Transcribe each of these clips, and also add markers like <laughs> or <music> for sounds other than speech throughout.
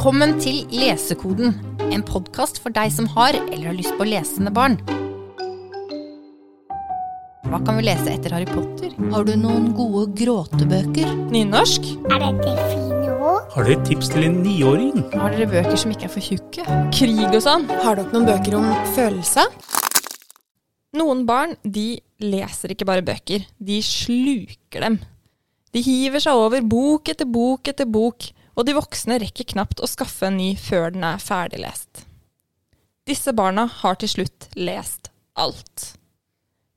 Velkommen til Lesekoden, en podkast for deg som har eller har lyst på lesende barn. Hva kan vi lese etter Harry Potter? Har du noen gode gråtebøker? Nynorsk? Er dette fine ord? Har dere et tips til en niåring? Har dere bøker som ikke er for tjukke? Krig og sånn? Har dere noen bøker om følelse? Noen barn de leser ikke bare bøker, de sluker dem. De hiver seg over bok etter bok etter bok, og de voksne rekker knapt å skaffe en ny før den er ferdiglest. Disse barna har til slutt lest alt.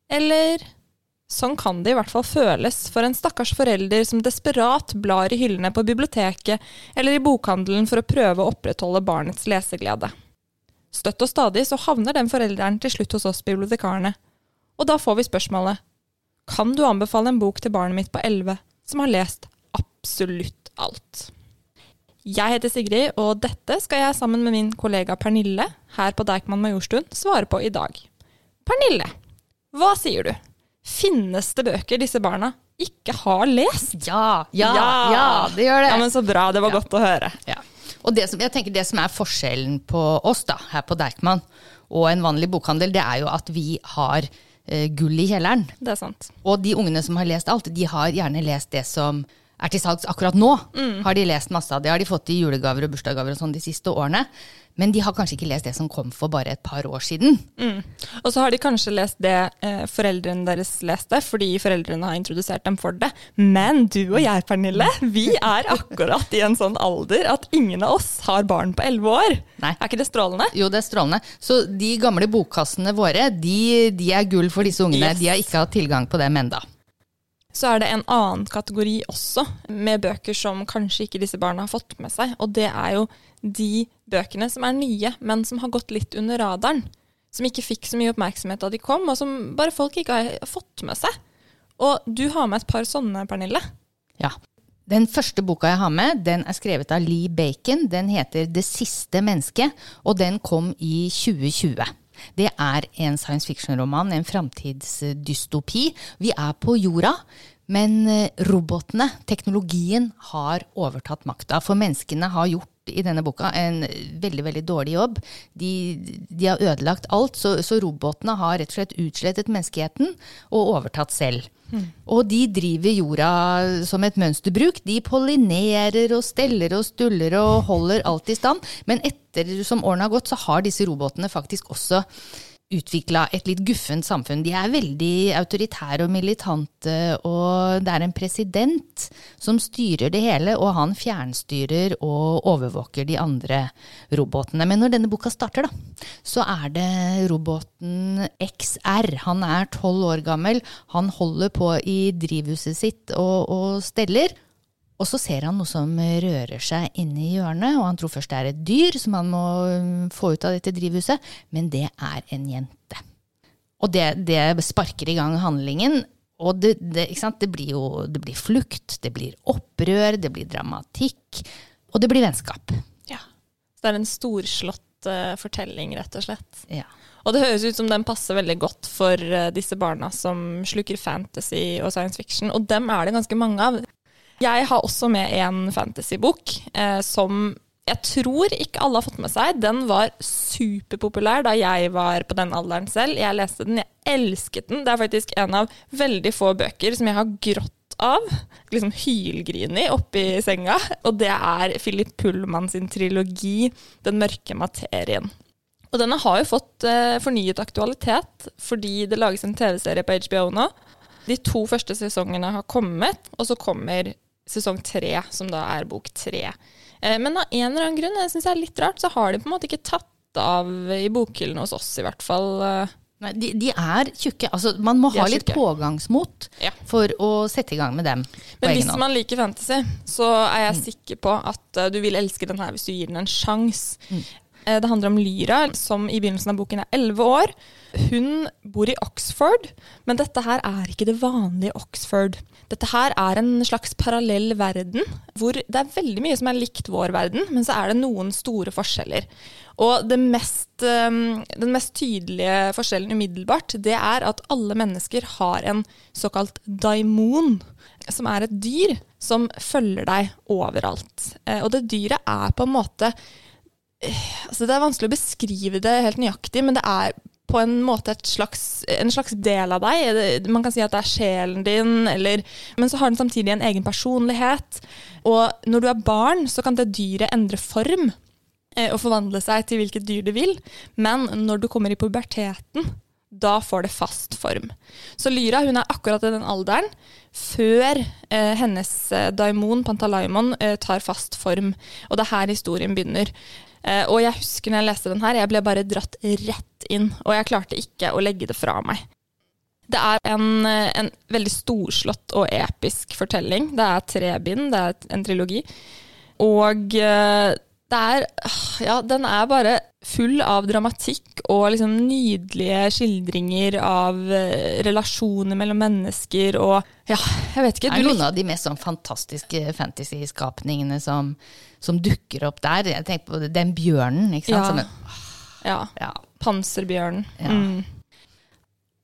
Eller sånn kan det i hvert fall føles for en stakkars forelder som desperat blar i hyllene på biblioteket eller i bokhandelen for å prøve å opprettholde barnets leseglede. Støtt og stadig så havner den forelderen til slutt hos oss bibliotekarene, og da får vi spørsmålet Kan du anbefale en bok til barnet mitt på 11 som har lest absolutt alt? Jeg heter Sigrid, og dette skal jeg sammen med min kollega Pernille her på Deichman Majorstuen svare på i dag. Pernille, hva sier du? Finnes det bøker disse barna ikke har lest? Ja, ja, ja, det gjør det. Ja, men Så bra, det var Ja. godt å høre. Ja. Og det som, jeg tenker det som er forskjellen på oss da, her på Deichman og en vanlig bokhandel, det er jo at vi har eh, gull i kjelleren. Det er sant. Og de ungene som har lest alt, de har gjerne lest det som er til salgs akkurat nå. Har de lest masse av det, har de fått i julegaver og bursdagsgaver og sånn de siste årene. Men de har kanskje ikke lest det som kom for bare et par år siden. Og så har de kanskje lest det eh, foreldrene deres leste, fordi foreldrene har introdusert dem for det. Men du og jeg, Pernille, vi er akkurat i en sånn alder at ingen av oss har barn på elleve år. Nei. Er ikke det strålende? Jo, det er strålende. Så de gamle bokkassene våre, de, de er gull for disse ungene. Yes. De har ikke hatt tilgang på dem enda. Så er det en annen kategori også, med bøker som kanskje ikke disse barna har fått med seg. Og det er jo de bøkene som er nye, men som har gått litt under radaren. Som ikke fikk så mye oppmerksomhet da de kom, og som bare folk ikke har fått med seg. Og du har med et par sånne, Pernille. Ja. Den første boka jeg har med, den er skrevet av Lee Bacon. Den heter Det siste mennesket, og den kom i 2020. Det er en science fiction-roman, en framtidsdystopi. Vi er på jorda, men eh, robotene, teknologien, har overtatt makta. For menneskene har gjort i denne boka en veldig veldig dårlig jobb. De, de har ødelagt alt, så, så robotene har rett og slett utslettet menneskeheten og overtatt selv. Og de driver jorda som et mønsterbruk. De pollinerer og steller og stuller og holder alt i stand. Men etter som årene har gått, så har disse robotene faktisk også utvikla et litt guffent samfunn. De er veldig autoritære og militante, og det er en president som styrer det hele, og han fjernstyrer og overvåker de andre robotene. Men når denne boka starter, da, så er det roboten XR. Han er tolv år gammel, han holder på i drivhuset sitt og, og steller. Og så ser han noe som rører seg inni hjørnet, og han tror først det er et dyr som han må um, få ut av dette drivhuset, men det er en jente. Og det, det sparker i gang handlingen, og det, det, det blir jo det blir flukt, det blir opprør, det blir dramatikk, og det blir vennskap. Ja. Så det er en storslått uh, fortelling, rett og slett. Ja. Og det høres ut som den passer veldig godt for eh, disse barna som sluker fantasy og science fiction, og dem er det ganske mange av. Jeg har også med en fantasybok eh, som jeg tror ikke alle har fått med seg. Den var superpopulær da jeg var på den alderen selv. Jeg leste den, jeg elsket den. Det er faktisk en av veldig få bøker som jeg har grått av. Liksom hylgrini oppi senga. Og det er Philip Pullman sin trilogi 'Den mørke materien'. Og denne har jo fått eh, fornyet aktualitet fordi det lages en TV-serie på HBO nå. De to første sesongene har kommet, og så kommer sesong tre, som da er bok tre. Eh, men av en eller annen grunn, det syns jeg er litt rart, så har de på en måte ikke tatt av i bokhyllene hos oss, i hvert fall. eh. Nei, de, de er tjukke. Altså, man må ha litt pågangsmot Ja. for å sette i gang med dem. Men hvis man liker fantasy, så er jeg sikker på at eh, du vil elske den her hvis du gir den en sjanse. Eh, Det handler om Lyra, som i begynnelsen av boken er elleve år. Hun bor i Oxford, men dette her er ikke det vanlige Oxford. Dette her er en slags parallell verden, hvor det er veldig mye som er likt vår verden, men så er det noen store forskjeller. Og mest, um, den mest tydelige forskjellen umiddelbart, det er at alle mennesker har en såkalt daimon, som er et dyr som følger deg overalt. Eh, Og det dyret er på en måte altså Det er vanskelig å beskrive det helt nøyaktig, men det er på en måte slags, en slags del av deg. Man kan si at det er sjelen din, eller, men så har den samtidig en egen personlighet. Og når du er barn, så kan det dyret endre form eh, og forvandle seg til hvilket dyr det vil. Men når du kommer i puberteten, da får det fast form. Så Lyra hun er akkurat i den alderen før eh, hennes eh, daimon, Pantalaimon, eh, tar fast form. Og det er her historien begynner. Eh, og jeg husker når jeg leste den her, jeg ble bare dratt rett inn, og jeg klarte ikke å legge det fra meg. Det er en, eh, en veldig storslått og episk fortelling. Det er tre bind, det er en trilogi. Og eh, er Ja, den er bare full av dramatikk og liksom nydelige skildringer av eh, relasjoner mellom mennesker og Ja, jeg vet ikke. Det er noen av de mest sånn fantastiske fantasy-skapningene som, som dukker opp der. Jeg tenker på den bjørnen, ikke sant. Ja. Som en, Ja. Panserbjørnen. Mm.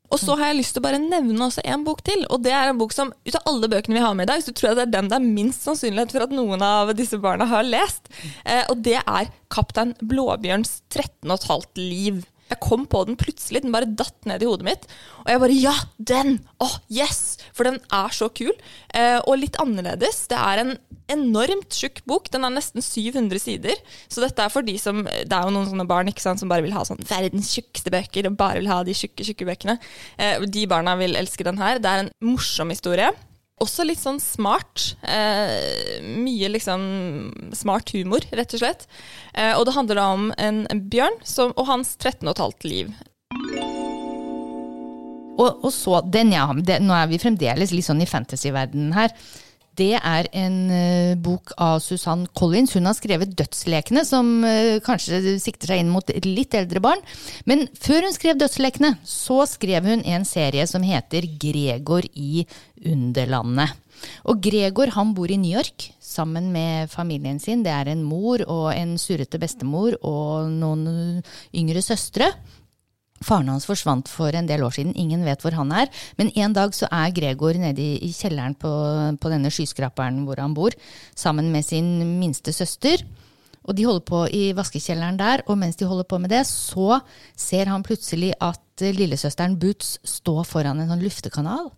Og så har jeg lyst til å bare nevne også en bok til. Og det er en bok som ut av alle bøkene vi har med i dag, så tror jeg det er den det er minst sannsynlighet for at noen av disse barna har lest. Eh, og det er 'Kaptein Blåbjørns 13 og et halvt liv'. Jeg kom på den plutselig, den bare datt ned i hodet mitt. Og jeg bare ja, den! Åh, yes! For den er så kul. Eh, og litt annerledes. Det er en enormt tjukk bok. Den er nesten 700 sider. Så dette er for de som Det er jo noen sånne barn ikke sant, som bare vil ha sånn verdens tjukkeste bøker og bare vil ha de tjukke, tjukke bøkene. Eh, de barna vil elske den her. Det er en morsom historie. Også litt sånn smart. Eh, mye liksom smart humor, rett og slett. Eh, og det handler da om en bjørn som, og hans 13 og et halvt liv. Og, og så, den jeg har med, nå er vi fremdeles litt sånn i fantasyverdenen her. Det er en uh, bok av Susann Collins. Hun har skrevet 'Dødslekene', som uh, kanskje sikter seg inn mot litt eldre barn. Men før hun skrev 'Dødslekene', så skrev hun en serie som heter 'Gregor i Underlandet'. Og Gregor han bor i New York sammen med familien sin. Det er en mor og en surrete bestemor og noen yngre søstre. Faren hans forsvant for en del år siden, ingen vet hvor han er. Men en dag så er Gregor nede i, kjelleren på, på denne skyskraperen hvor han bor, sammen med sin minste søster. Og de holder på i vaskekjelleren der, og mens de holder på med det, så ser han plutselig at eh, lillesøsteren Boots står foran en sånn luftekanal.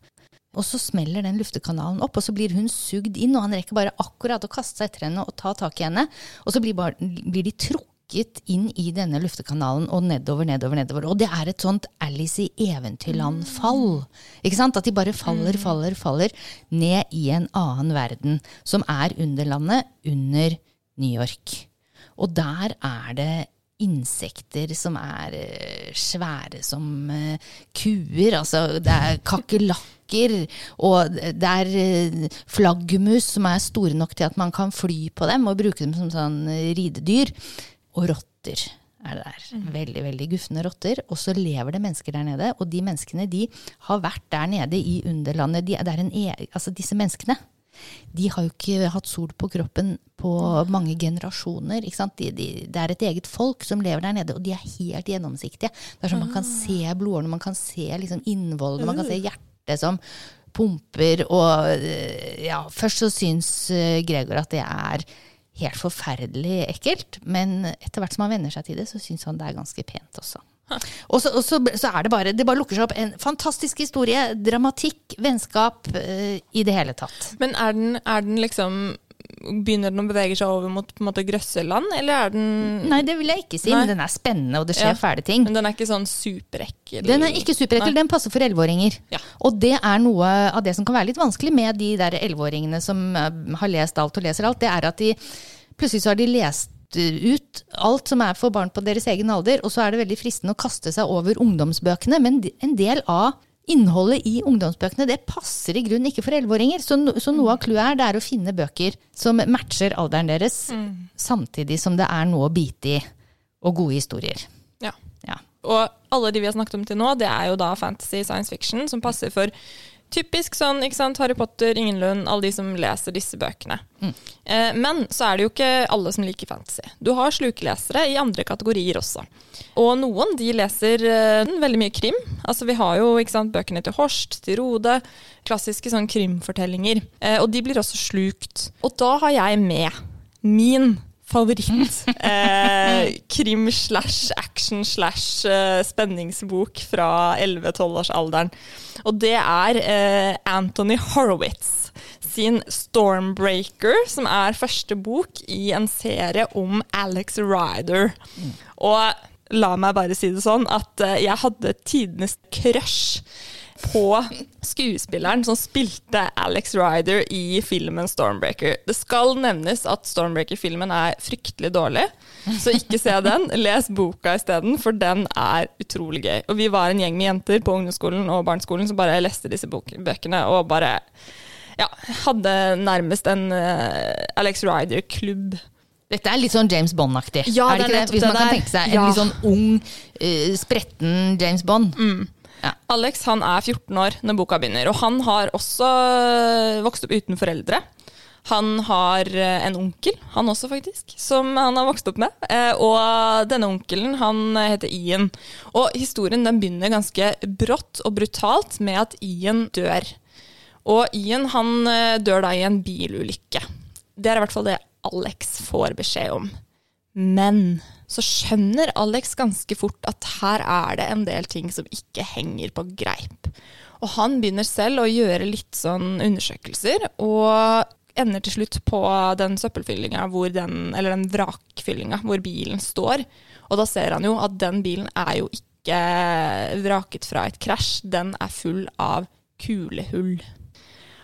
Og så smeller den luftekanalen opp, og så blir hun sugd inn, og han rekker bare akkurat å kaste seg etter henne og ta tak i henne. Og så blir, bare, blir de trukket inn i denne luftekanalen og nedover, nedover, nedover. Og det er et sånt Alice i Eventyrland-fall. Ikke sant? At de bare faller, faller, faller ned i en annen verden, som er underlandet under New York. Og der er det insekter som er eh, svære som eh, kuer. Altså, det er kakerlakker, og det er eh, flaggermus som er store nok til at man kan fly på dem og bruke dem som sånn ridedyr. Og rotter er det der. Veldig, veldig gufne rotter. Og så lever det mennesker der nede, og de menneskene de har vært der nede i underlandet. De, er e altså disse menneskene de har jo ikke hatt sol på kroppen på mange generasjoner. Ikke sant? De, de, det er et eget folk som lever der nede, og de er helt gjennomsiktige. Det er sånn Man kan se blodårene, man kan se liksom innvollene, man kan se hjertet som pumper. Og eh, ja, først så syns eh, Gregor at det er helt forferdelig ekkelt, men etter hvert som han venner seg til det, så syns han det er ganske pent også. Og så, og så, så er det bare Det bare lukker seg opp en fantastisk historie. Dramatikk, vennskap, eh, i det hele tatt. Men er den, er den liksom Begynner den å bevege seg over mot på en måte grøsseland, eller er den Nei, det vil jeg ikke si, Nei. men den er spennende, og det skjer Ja. fæle ting. Men den er ikke sånn superekkel? Den er ikke superekkel, den passer for elleveåringer. Ja. Og det er noe av det som kan være litt vanskelig med de der elleveåringene som eh, har lest alt og leser alt, det er at de plutselig så har de lest ut alt som er for barn på deres egen alder, og så er det veldig fristende å kaste seg over ungdomsbøkene, men en del av innholdet i ungdomsbøkene det passer i grunnen ikke for elleveåringer. Så, no, så noe av clouet er, det er å finne bøker som matcher alderen deres, samtidig som det er noe å bite i. Og gode historier. Ja. Ja. Og alle de vi har snakket om til nå, det er jo da fantasy science fiction, som passer for typisk sånn, ikke sant, Harry Potter, Ingenlund, alle de som leser disse bøkene. Eh, men så er det jo ikke alle som liker fantasy. Du har slukelesere i andre kategorier også. Og noen de leser eh, veldig mye krim. Altså Vi har jo ikke sant, bøkene til Horst, til Rode, klassiske sånn krimfortellinger. Eh, og de blir også slukt. Og da har jeg med min favoritt. <laughs> Eh, slash action slash eh, spenningsbok fra 11-12-årsalderen. Og det er eh, Anthony Horowitz sin Stormbreaker, som er første bok i en serie om Alex Ryder. Og la meg bare si det sånn at eh, jeg hadde tidenes crush på skuespilleren som spilte Alex Ryder i filmen Stormbreaker. Det skal nevnes at Stormbreaker-filmen er fryktelig dårlig, så ikke se den. Les boka isteden, for den er utrolig gøy. Og vi var en gjeng med jenter på ungdomsskolen og barneskolen som bare leste disse bøkene og bare ja, hadde nærmest en eh, Alex Ryder-klubb. Dette er litt sånn James Bond-aktig. Ja, er det ikke det? Hvis man kan tenke seg Ja. en litt sånn ung, uh, spretten James Bond. Alex han er 14 år når boka begynner, og han har også vokst opp uten foreldre. Han har eh, en onkel, han også faktisk, som han har vokst opp med. Eh, Og denne onkelen han heter Ian. Og historien den begynner ganske brått og brutalt med at Ian dør. Og Ian han eh, dør da i en bilulykke. Det er i hvert fall det Alex får beskjed om. Men så skjønner Alex ganske fort at her er det en del ting som ikke henger på greip. Og han begynner selv å gjøre litt sånn undersøkelser, og ender til slutt på den søppelfyllinga, eller den vrakfyllinga hvor bilen står. Og da ser han jo at den bilen er jo ikke vraket fra et krasj, den er full av kulehull.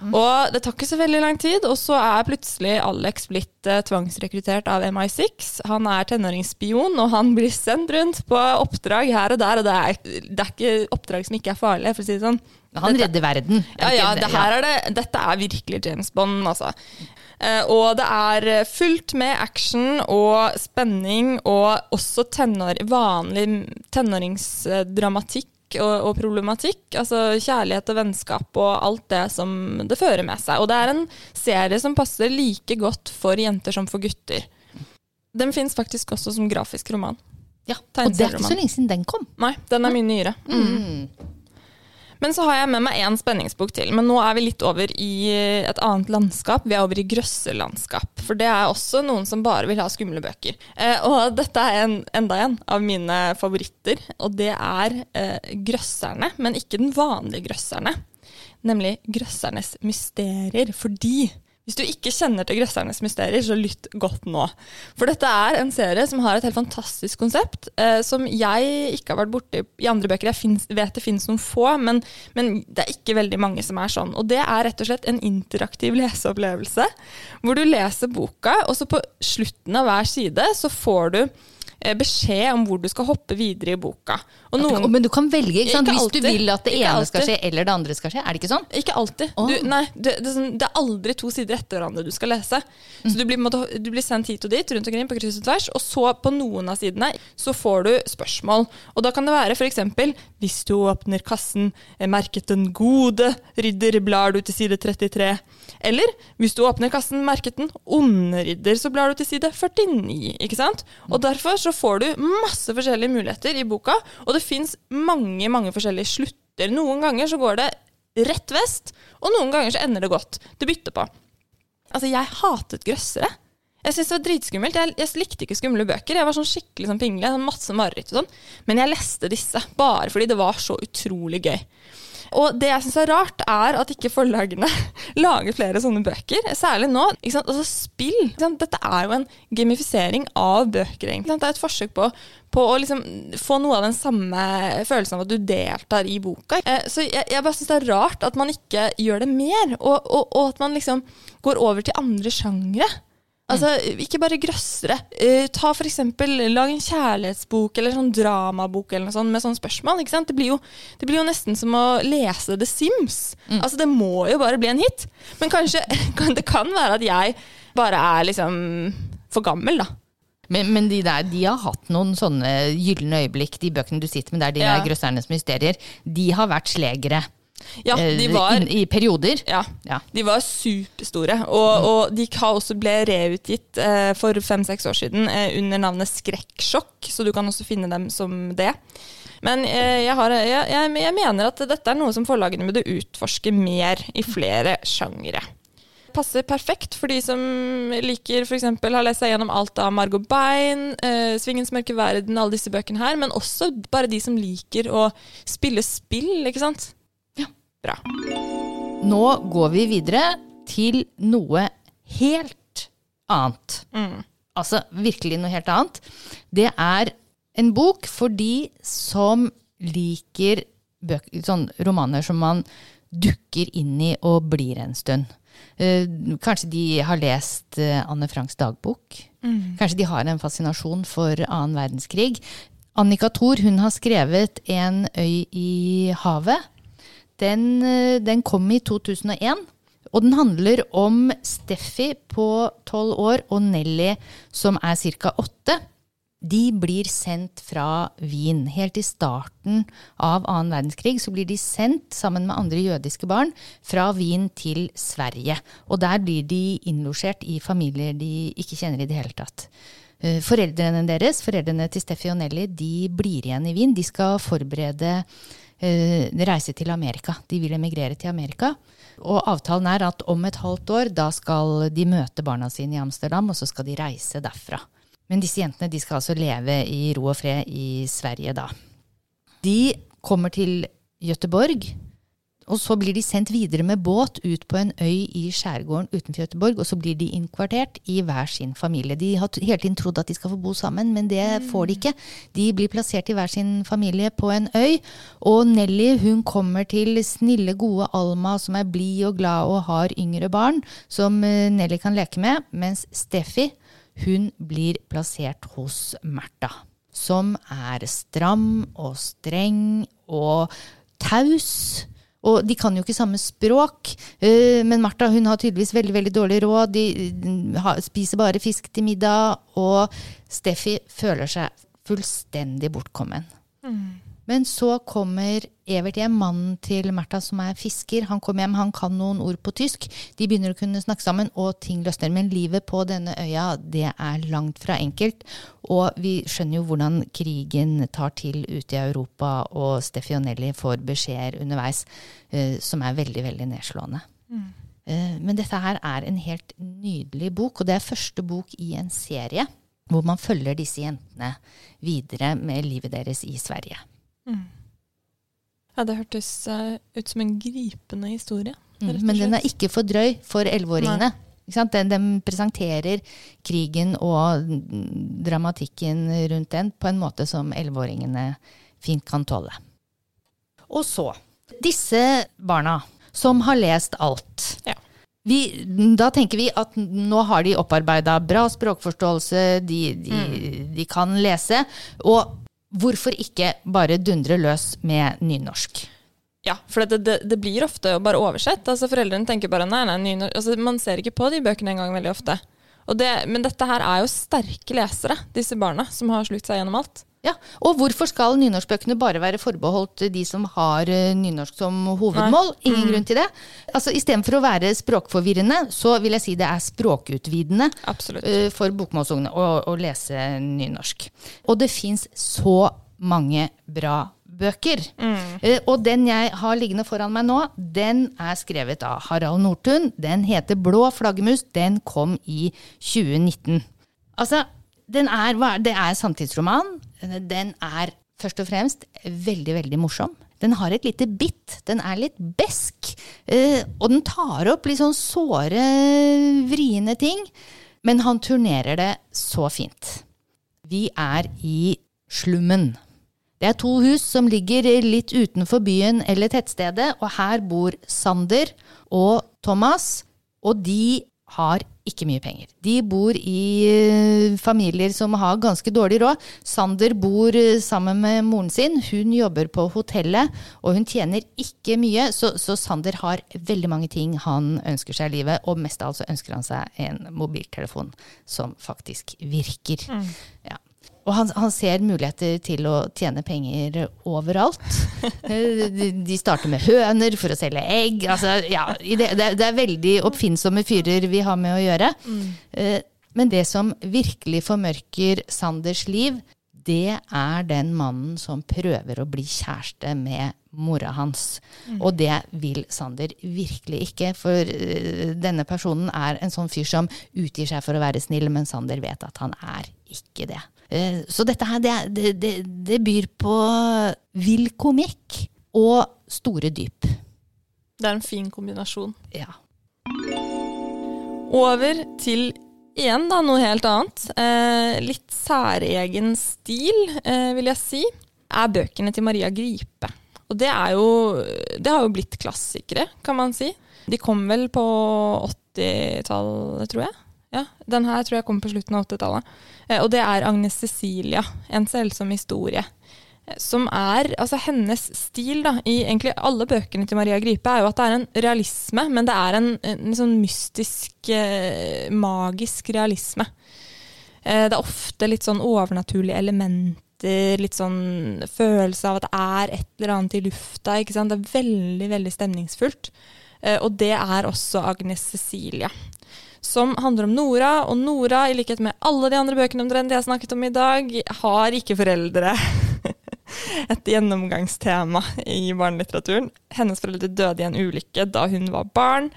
Og det tar ikke så veldig lang tid, og så er plutselig Alex blitt uh, tvangsrekruttert av MI6. Han er tenåringsspion, og han blir sendt rundt på oppdrag her og der. Og det er, det er ikke oppdrag som ikke er farlige, for å si det sånn. Han redder verden. ja, ja, det her er det, dette er virkelig James Bond, altså. Eh, og det er fullt med action og spenning, og også tenår, vanlig tenåringsdramatikk og, og problematikk. Altså kjærlighet og vennskap og alt det som det fører med seg. Og det er en serie som passer like godt for jenter som for gutter. Den fins faktisk også som grafisk roman. Ja, og det er ikke så lenge siden den kom. Nei, den er mye nyere. Men så har jeg med meg én spenningsbok til. Men nå er vi litt over i et annet landskap. Vi er over i grøsselandskap. For det er også noen som bare vil ha skumle bøker. Eh, og dette er en, enda en av mine favoritter. Og det er eh, grøsserne, men ikke den vanlige grøsserne. Nemlig grøssernes mysterier. Fordi hvis du ikke kjenner til Grøssernes mysterier, så lytt godt nå. For dette er en serie som har et helt fantastisk konsept, eh, som jeg ikke har vært borti i andre bøker. Jeg finnes, vet det finnes noen få, men, men det er ikke veldig mange som er sånn. Og det er rett og slett en interaktiv leseopplevelse, hvor du leser boka, og så på slutten av hver side så får du beskjed om hvor du skal hoppe videre i boka. Noen, Men du kan velge ikke sant? Ikke hvis alltid. du vil at det ene ene skal skje eller det andre skal skje. Er det ikke sånn? Ikke alltid. Du, nei, det, det, er sånn, det er aldri to sider etter hverandre du skal lese. Så du blir, måtte, du blir sendt hit og dit, rundt omkring på kryss og tvers, og så på noen av sidene så får du spørsmål. Og da kan det være f.eks.: Hvis du åpner kassen eh, merket Den gode ridder, blar du til side 33. Eller hvis du åpner kassen merket Den onde ridder, så blar du til side 49. Ikke sant? Og derfor så får du masse forskjellige muligheter i boka, og det fins mange, mange forskjellige slutter. Noen ganger så går det rett vest, og noen ganger så ender det godt. Det bytter på. Altså, jeg hatet grøssere. Jeg syntes det var dritskummelt. Jeg, jeg likte ikke skumle bøker. Jeg var sånn skikkelig sånn pingle, sånn masse mareritt og sånn. Men jeg leste disse bare fordi det var så utrolig gøy. Og det jeg syns er rart, er at ikke forlagene <laughs> lager flere sånne bøker. Særlig nå. Ikke sant? Altså spill. Dette er jo en gamifisering av bøker, egentlig. Det er et forsøk på, på å liksom få noe av den samme følelsen av at du deltar i boka. Eh, Så jeg, jeg bare syns det er rart at man ikke gjør det mer, og, og, og at man liksom går over til andre sjangre. Altså, Ikke bare grøssere. Eh, ta for eksempel, Lag en kjærlighetsbok eller sånn dramabok eller noe sånt med sånne spørsmål. ikke sant? Det blir, jo, det blir jo nesten som å lese The Sims. Altså, Det må jo bare bli en hit. Men kanskje <laughs> kan, det kan være at jeg bare er liksom for gammel, da. Men, men de der, de har hatt noen sånne gylne øyeblikk, de bøkene du sitter med der, de Ja. der grøssernes mysterier. De har vært slegere Ja, de eh, var i, i perioder. Ja, Ja. de var superstore. Og, og de har også ble reutgitt eh, for fem-seks år siden eh, under navnet Skrekksjokk, så du kan også finne dem som det. Men eh, jeg, har, jeg, jeg, jeg mener at dette er noe som forlagene burde utforske mer i flere sjangere. Passer perfekt for de som liker f.eks. har lest seg gjennom alt av Margot Bein, eh, 'Svingens mørke verden', alle disse bøkene her, men også bare de som liker å spille spill, ikke sant? Bra. Nå går vi videre til noe helt annet. Altså virkelig noe helt annet. Det er en bok for de som liker bøk, sånn romaner som man dukker inn i og blir en stund. Uh, kanskje de har lest uh, Anne Franks dagbok. Kanskje de har en fascinasjon for annen verdenskrig. Annika Thor hun har skrevet 'En øy i havet'. Den, eh, den kom i 2001. Og den handler om Steffi på tolv år og Nelly som er ca. åtte. De blir sendt fra Wien. Helt i starten av annen verdenskrig så blir de sendt sammen med andre jødiske barn fra Wien til Sverige. Og der blir de innlosjert i familier de ikke kjenner i det hele tatt. Eh, Foreldrene deres, foreldrene til Steffi og Nelly, de blir igjen i Wien. De skal forberede reise til Amerika. De vil emigrere til Amerika. Og avtalen er at om et halvt år, da skal de møte barna sine i Amsterdam, og så skal de reise derfra. Men disse jentene de skal altså leve i ro og fred i Sverige da. De kommer til Gøteborg, og så blir de sendt videre med båt ut på en øy i skjærgården utenfor Göteborg, og så blir de innkvartert i hver sin familie. De har hele tiden trodd at de skal få bo sammen, men det får de ikke. De blir plassert i hver sin familie på en øy, og Nelly hun kommer til snille, gode Alma som er blid og glad og har yngre barn som eh, Nelly kan leke med, mens Steffi hun blir plassert hos Märtha, som er stram og streng og taus. Og de kan jo ikke samme språk, eh, men Martha hun har tydeligvis veldig veldig dårlig råd. De mm, spiser bare fisk til middag, og Steffi føler seg fullstendig bortkommen. Men så kommer Evert hjem, mannen til Märtha som er fisker. Han kommer hjem, han kan noen ord på tysk. De begynner å kunne snakke sammen, og ting løsner. Men livet på denne øya, det er langt fra enkelt. Og vi skjønner jo hvordan krigen tar til ute i Europa, og Steffi og Nelly får beskjeder underveis uh, som er veldig, veldig nedslående. Eh, Men dette her er en helt nydelig bok, og det er første bok i en serie hvor man følger disse jentene videre med livet deres i Sverige. Ja, det hørtes eh, ut som en gripende historie. Mm, Men den er ikke for drøy for elleveåringene. Den, den presenterer krigen og mm, dramatikken rundt den på en måte som elleveåringene fint kan tåle. Og så disse barna som har lest alt. Ja. Vi, da tenker vi at nå har de opparbeida bra språkforståelse, de, de, de kan lese. Og hvorfor ikke bare dundre løs med nynorsk? Ja, for det, det, det blir ofte bare oversett. Altså Foreldrene tenker bare nei, nei, nynorsk. Altså, man ser ikke på de bøkene engang veldig ofte. Det, men dette her er jo sterke lesere, disse barna, som har slukt seg gjennom alt. Ja, Og hvorfor skal nynorskbøkene bare være forbeholdt de som har eh, nynorsk som hovedmål? Ingen grunn til det. Altså Istedenfor å være språkforvirrende, så vil jeg si det er språkutvidende eh, for bokmålsungene å, å lese nynorsk. Og det fins så mange bra bøker. Eh, Og den jeg har liggende foran meg nå, den er skrevet av Harald Nordtun. Den heter Blå flaggermus. Den kom i 2019. Altså, er, det er samtidsroman. Den er først og fremst veldig, veldig morsom. Den har et lite bitt. Den er litt besk. eh, Og den tar opp litt sånn såre, vriene ting. Men han turnerer det så fint. Vi er i slummen. Det er to hus som ligger litt utenfor byen eller tettstedet, og her bor Sander og Thomas. Og de har ikke mye penger. De bor i eh, familier som har ganske dårlig råd. Sander bor eh, sammen med moren sin. Hun jobber på hotellet, og hun tjener ikke mye. Så, så Sander har veldig mange ting han ønsker seg i livet, og mest av alt så ønsker han seg en mobiltelefon som faktisk virker. Ja. Og han, han ser muligheter til å tjene penger overalt. <laughs> Eh, De, de starter med høner for å selge egg. Altså, ja, det, det, er veldig oppfinnsomme fyrer vi har med å gjøre. Mm. Men det som virkelig formørker Sanders liv, det er den mannen som prøver å bli kjæreste med mora hans. Og det vil Sander virkelig ikke, for eh, denne personen er en sånn fyr som utgir seg for å være snill, men Sander vet at han er ikke det. Eh, Så dette her, det, det, det, det byr på vill komikk og store dyp. Det er en fin kombinasjon. Ja. Over til igjen da, noe helt annet. Eh, litt særegen stil, eh, vil jeg si, er bøkene til Maria Gripe. Og det er jo Det har jo blitt klassikere, kan man si. De kom vel på 80-tallet, tror jeg. Ja, Den her tror jeg kom på slutten av 80-tallet. Eh, og det er Agnes Cecilia, en selsom historie. Eh, Som er Altså hennes stil da, i egentlig alle bøkene til Maria Gripe, er jo at det er en realisme, men det er en, en sånn mystisk, eh, magisk realisme. Det er ofte litt sånn overnaturlige elementer, litt sånn følelse av at det er et eller annet i lufta. ikke sant? Det er veldig, veldig stemningsfullt. Og det er også Agnes Cecilia. Som handler om Nora, og Nora, i likhet med alle de andre bøkene om Drenn jeg har snakket om i dag, har ikke foreldre. <laughs> Et gjennomgangstema i barnelitteraturen. Hennes foreldre døde i en ulykke da hun var barn,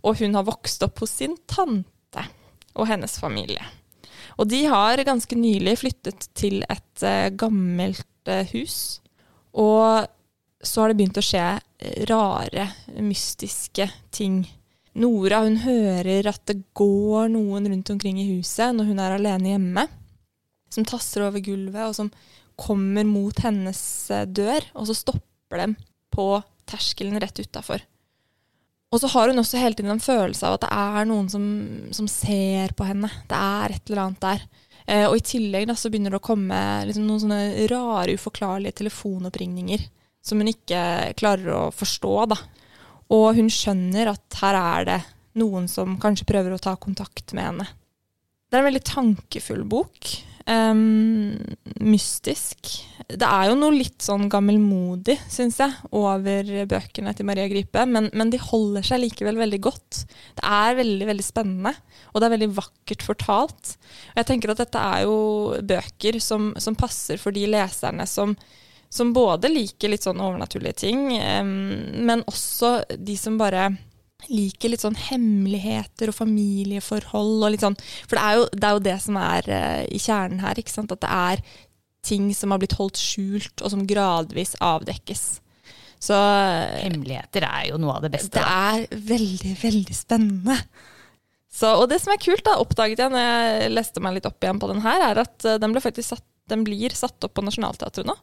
og hun har vokst opp hos sin tante og hennes familie. Og de har ganske nylig flyttet til et eh, gammelt eh, hus. Og så har det begynt å skje eh, rare, mystiske ting. Nora hun hører at det går noen rundt omkring i huset når hun er alene hjemme. Som tasser over gulvet, og som kommer mot hennes eh, dør. Og så stopper dem på terskelen rett utafor. Og så har hun også hele tiden en følelse av at det er noen som, som ser på henne. Det er et eller annet der. Eh, og i tillegg da, så begynner det å komme liksom, noen sånne rare, uforklarlige telefonoppringninger som hun ikke klarer å forstå. Da. Og hun skjønner at her er det noen som kanskje prøver å ta kontakt med henne. Det er en veldig tankefull bok. Um, mystisk. Det er jo noe litt sånn gammelmodig, syns jeg, over bøkene til Maria Gripe, men, men de holder seg likevel veldig godt. Det er veldig, veldig spennende, og det er veldig vakkert fortalt. Og jeg tenker at dette er jo bøker som, som passer for de leserne som, som både liker litt sånn overnaturlige ting, men også de som bare liker litt sånn hemmeligheter og familieforhold og litt sånn. For det er jo det, er jo det som er eh, i kjernen her, ikke sant. At det er ting som har blitt holdt skjult, og som gradvis avdekkes. Så Hemmeligheter er jo noe av det beste. det er veldig, veldig spennende. Så, og det som er kult, da, oppdaget jeg når jeg leste meg litt opp igjen på den her, er at eh, den, faktisk satt, den blir satt opp på Nationaltheatret nå.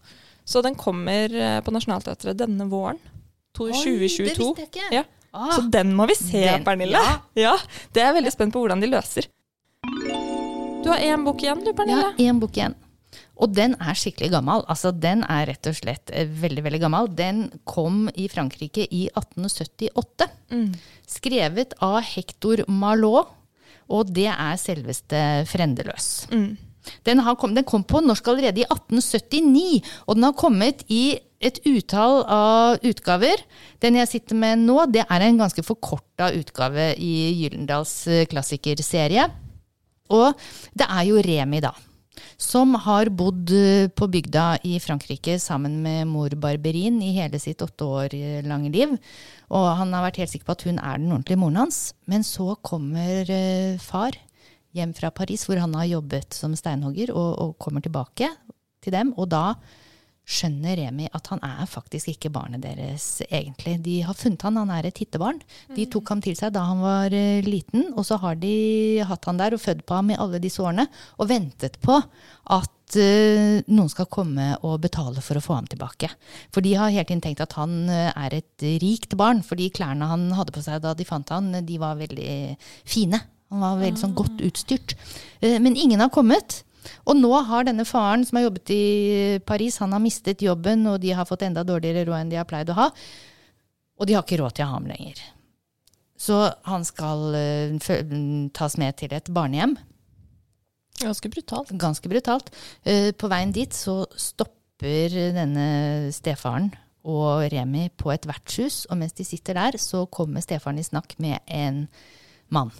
Så den kommer eh, på Nationaltheatret denne våren. 2022. Oi, det visste jeg ikke. Ja. Ah, Så den må vi se, Den- Pernille. ja. <laughs> Ja, Det er jeg veldig spent på hvordan de løser. Du har én bok igjen, du, ja, Pernille. én bok igjen. Og den er skikkelig gammel. Altså, den er rett og slett eh, veldig, veldig gammel. Den kom i Frankrike i 1878. Mm. Skrevet av Hector Malot, og det er selveste Frendeløs. Mm. Den, kom, den kom på norsk allerede i 1879, og den har kommet i et utall av utgaver. Den jeg sitter med nå, det er en ganske forkorta utgave i Gyllendals eh, klassikerserie. Og det er jo Remi, da. Som har bodd eh, på bygda i Frankrike sammen med mor Barberin i hele sitt åtte år lange liv. Og han har vært helt sikker på at hun er den ordentlige moren hans. Men så kommer eh, far hjem fra Paris, hvor han har jobbet som steinhogger, og, og kommer tilbake til dem. Og da skjønner Remi at han er faktisk ikke barnet deres egentlig. De har funnet han, han er et hittebarn. De tok ham til seg da han var eh, liten, og så har de hatt han der og født på ham i alle disse årene, og ventet på at eh, noen skal komme og betale for å få ham tilbake. For de har hele tiden tenkt at han eh, er et rikt barn, for de klærne han hadde på seg da de fant han, de var veldig fine. Han var veldig sånn godt utstyrt. Eh, Men ingen har kommet. Og nå har denne faren som har jobbet i Paris, han har mistet jobben, og de har fått enda dårligere råd enn de har pleid å ha. Og de har ikke råd til å ha ham lenger. Så han skal eh, tas med til et barnehjem. Ganske brutalt. Ganske brutalt. Eh, På veien dit så stopper denne stefaren og Remi på et vertshus, og mens de sitter der, så kommer stefaren i snakk med en mann.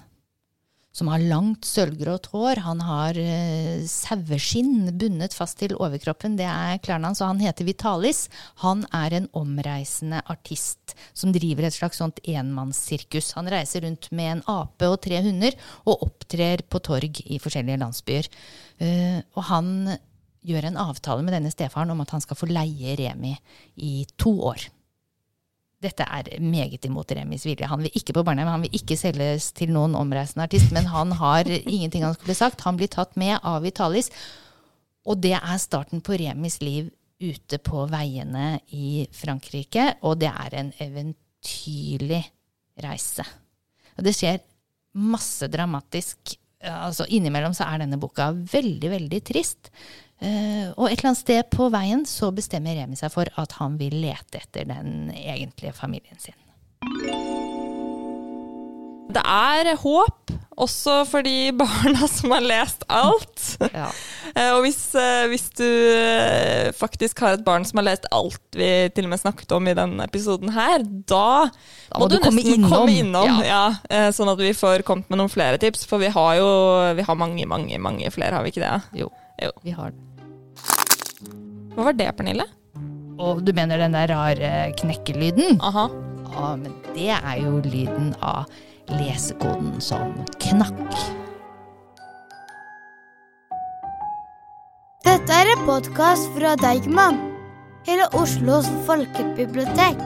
Som har langt sølvgrått hår. Han har eh, saueskinn bundet fast til overkroppen. Det er klærne hans, og han heter Vitalis. Han er en omreisende artist som driver et slags sånt enmannssirkus. Han reiser rundt med en ape og tre hunder og opptrer på torg i forskjellige landsbyer. Eh, og han gjør en avtale med denne stefaren om at han skal få leie Remi i to år. Dette er meget imot Remis vilje. Han vil ikke på barnehjem, han vil ikke selges til noen omreisende artist, men han har <laughs> ingenting han skulle sagt. Han blir tatt med av Vitalis, og det er starten på Remis liv ute på veiene i Frankrike, og det er en eventyrlig reise. Og det skjer masse dramatisk. Altså Innimellom så er denne boka veldig, veldig trist. Eh, og et eller annet sted på veien så bestemmer Remi seg for at han vil lete etter den egentlige familien sin. Det er håp, også for de <laughs> barna som har lest alt. Ja. Eh, Og hvis, eh, hvis du faktisk har et barn som har lest alt vi til og med snakket om i denne episoden her, da, Da må du komme nesten innom. komme innom. Ja. Ja. sånn at vi får kommet med noen flere tips, for vi har jo vi har mange, mange, mange flere, har vi ikke det? Jo, Jo. vi har det. Hva var det, Pernille? Og du mener den der rare knekkelyden? Aha. Ja, men det er jo lyden av lesekoden som knakk. Dette er en podkast fra Deigman, Hele Oslos folkebibliotek.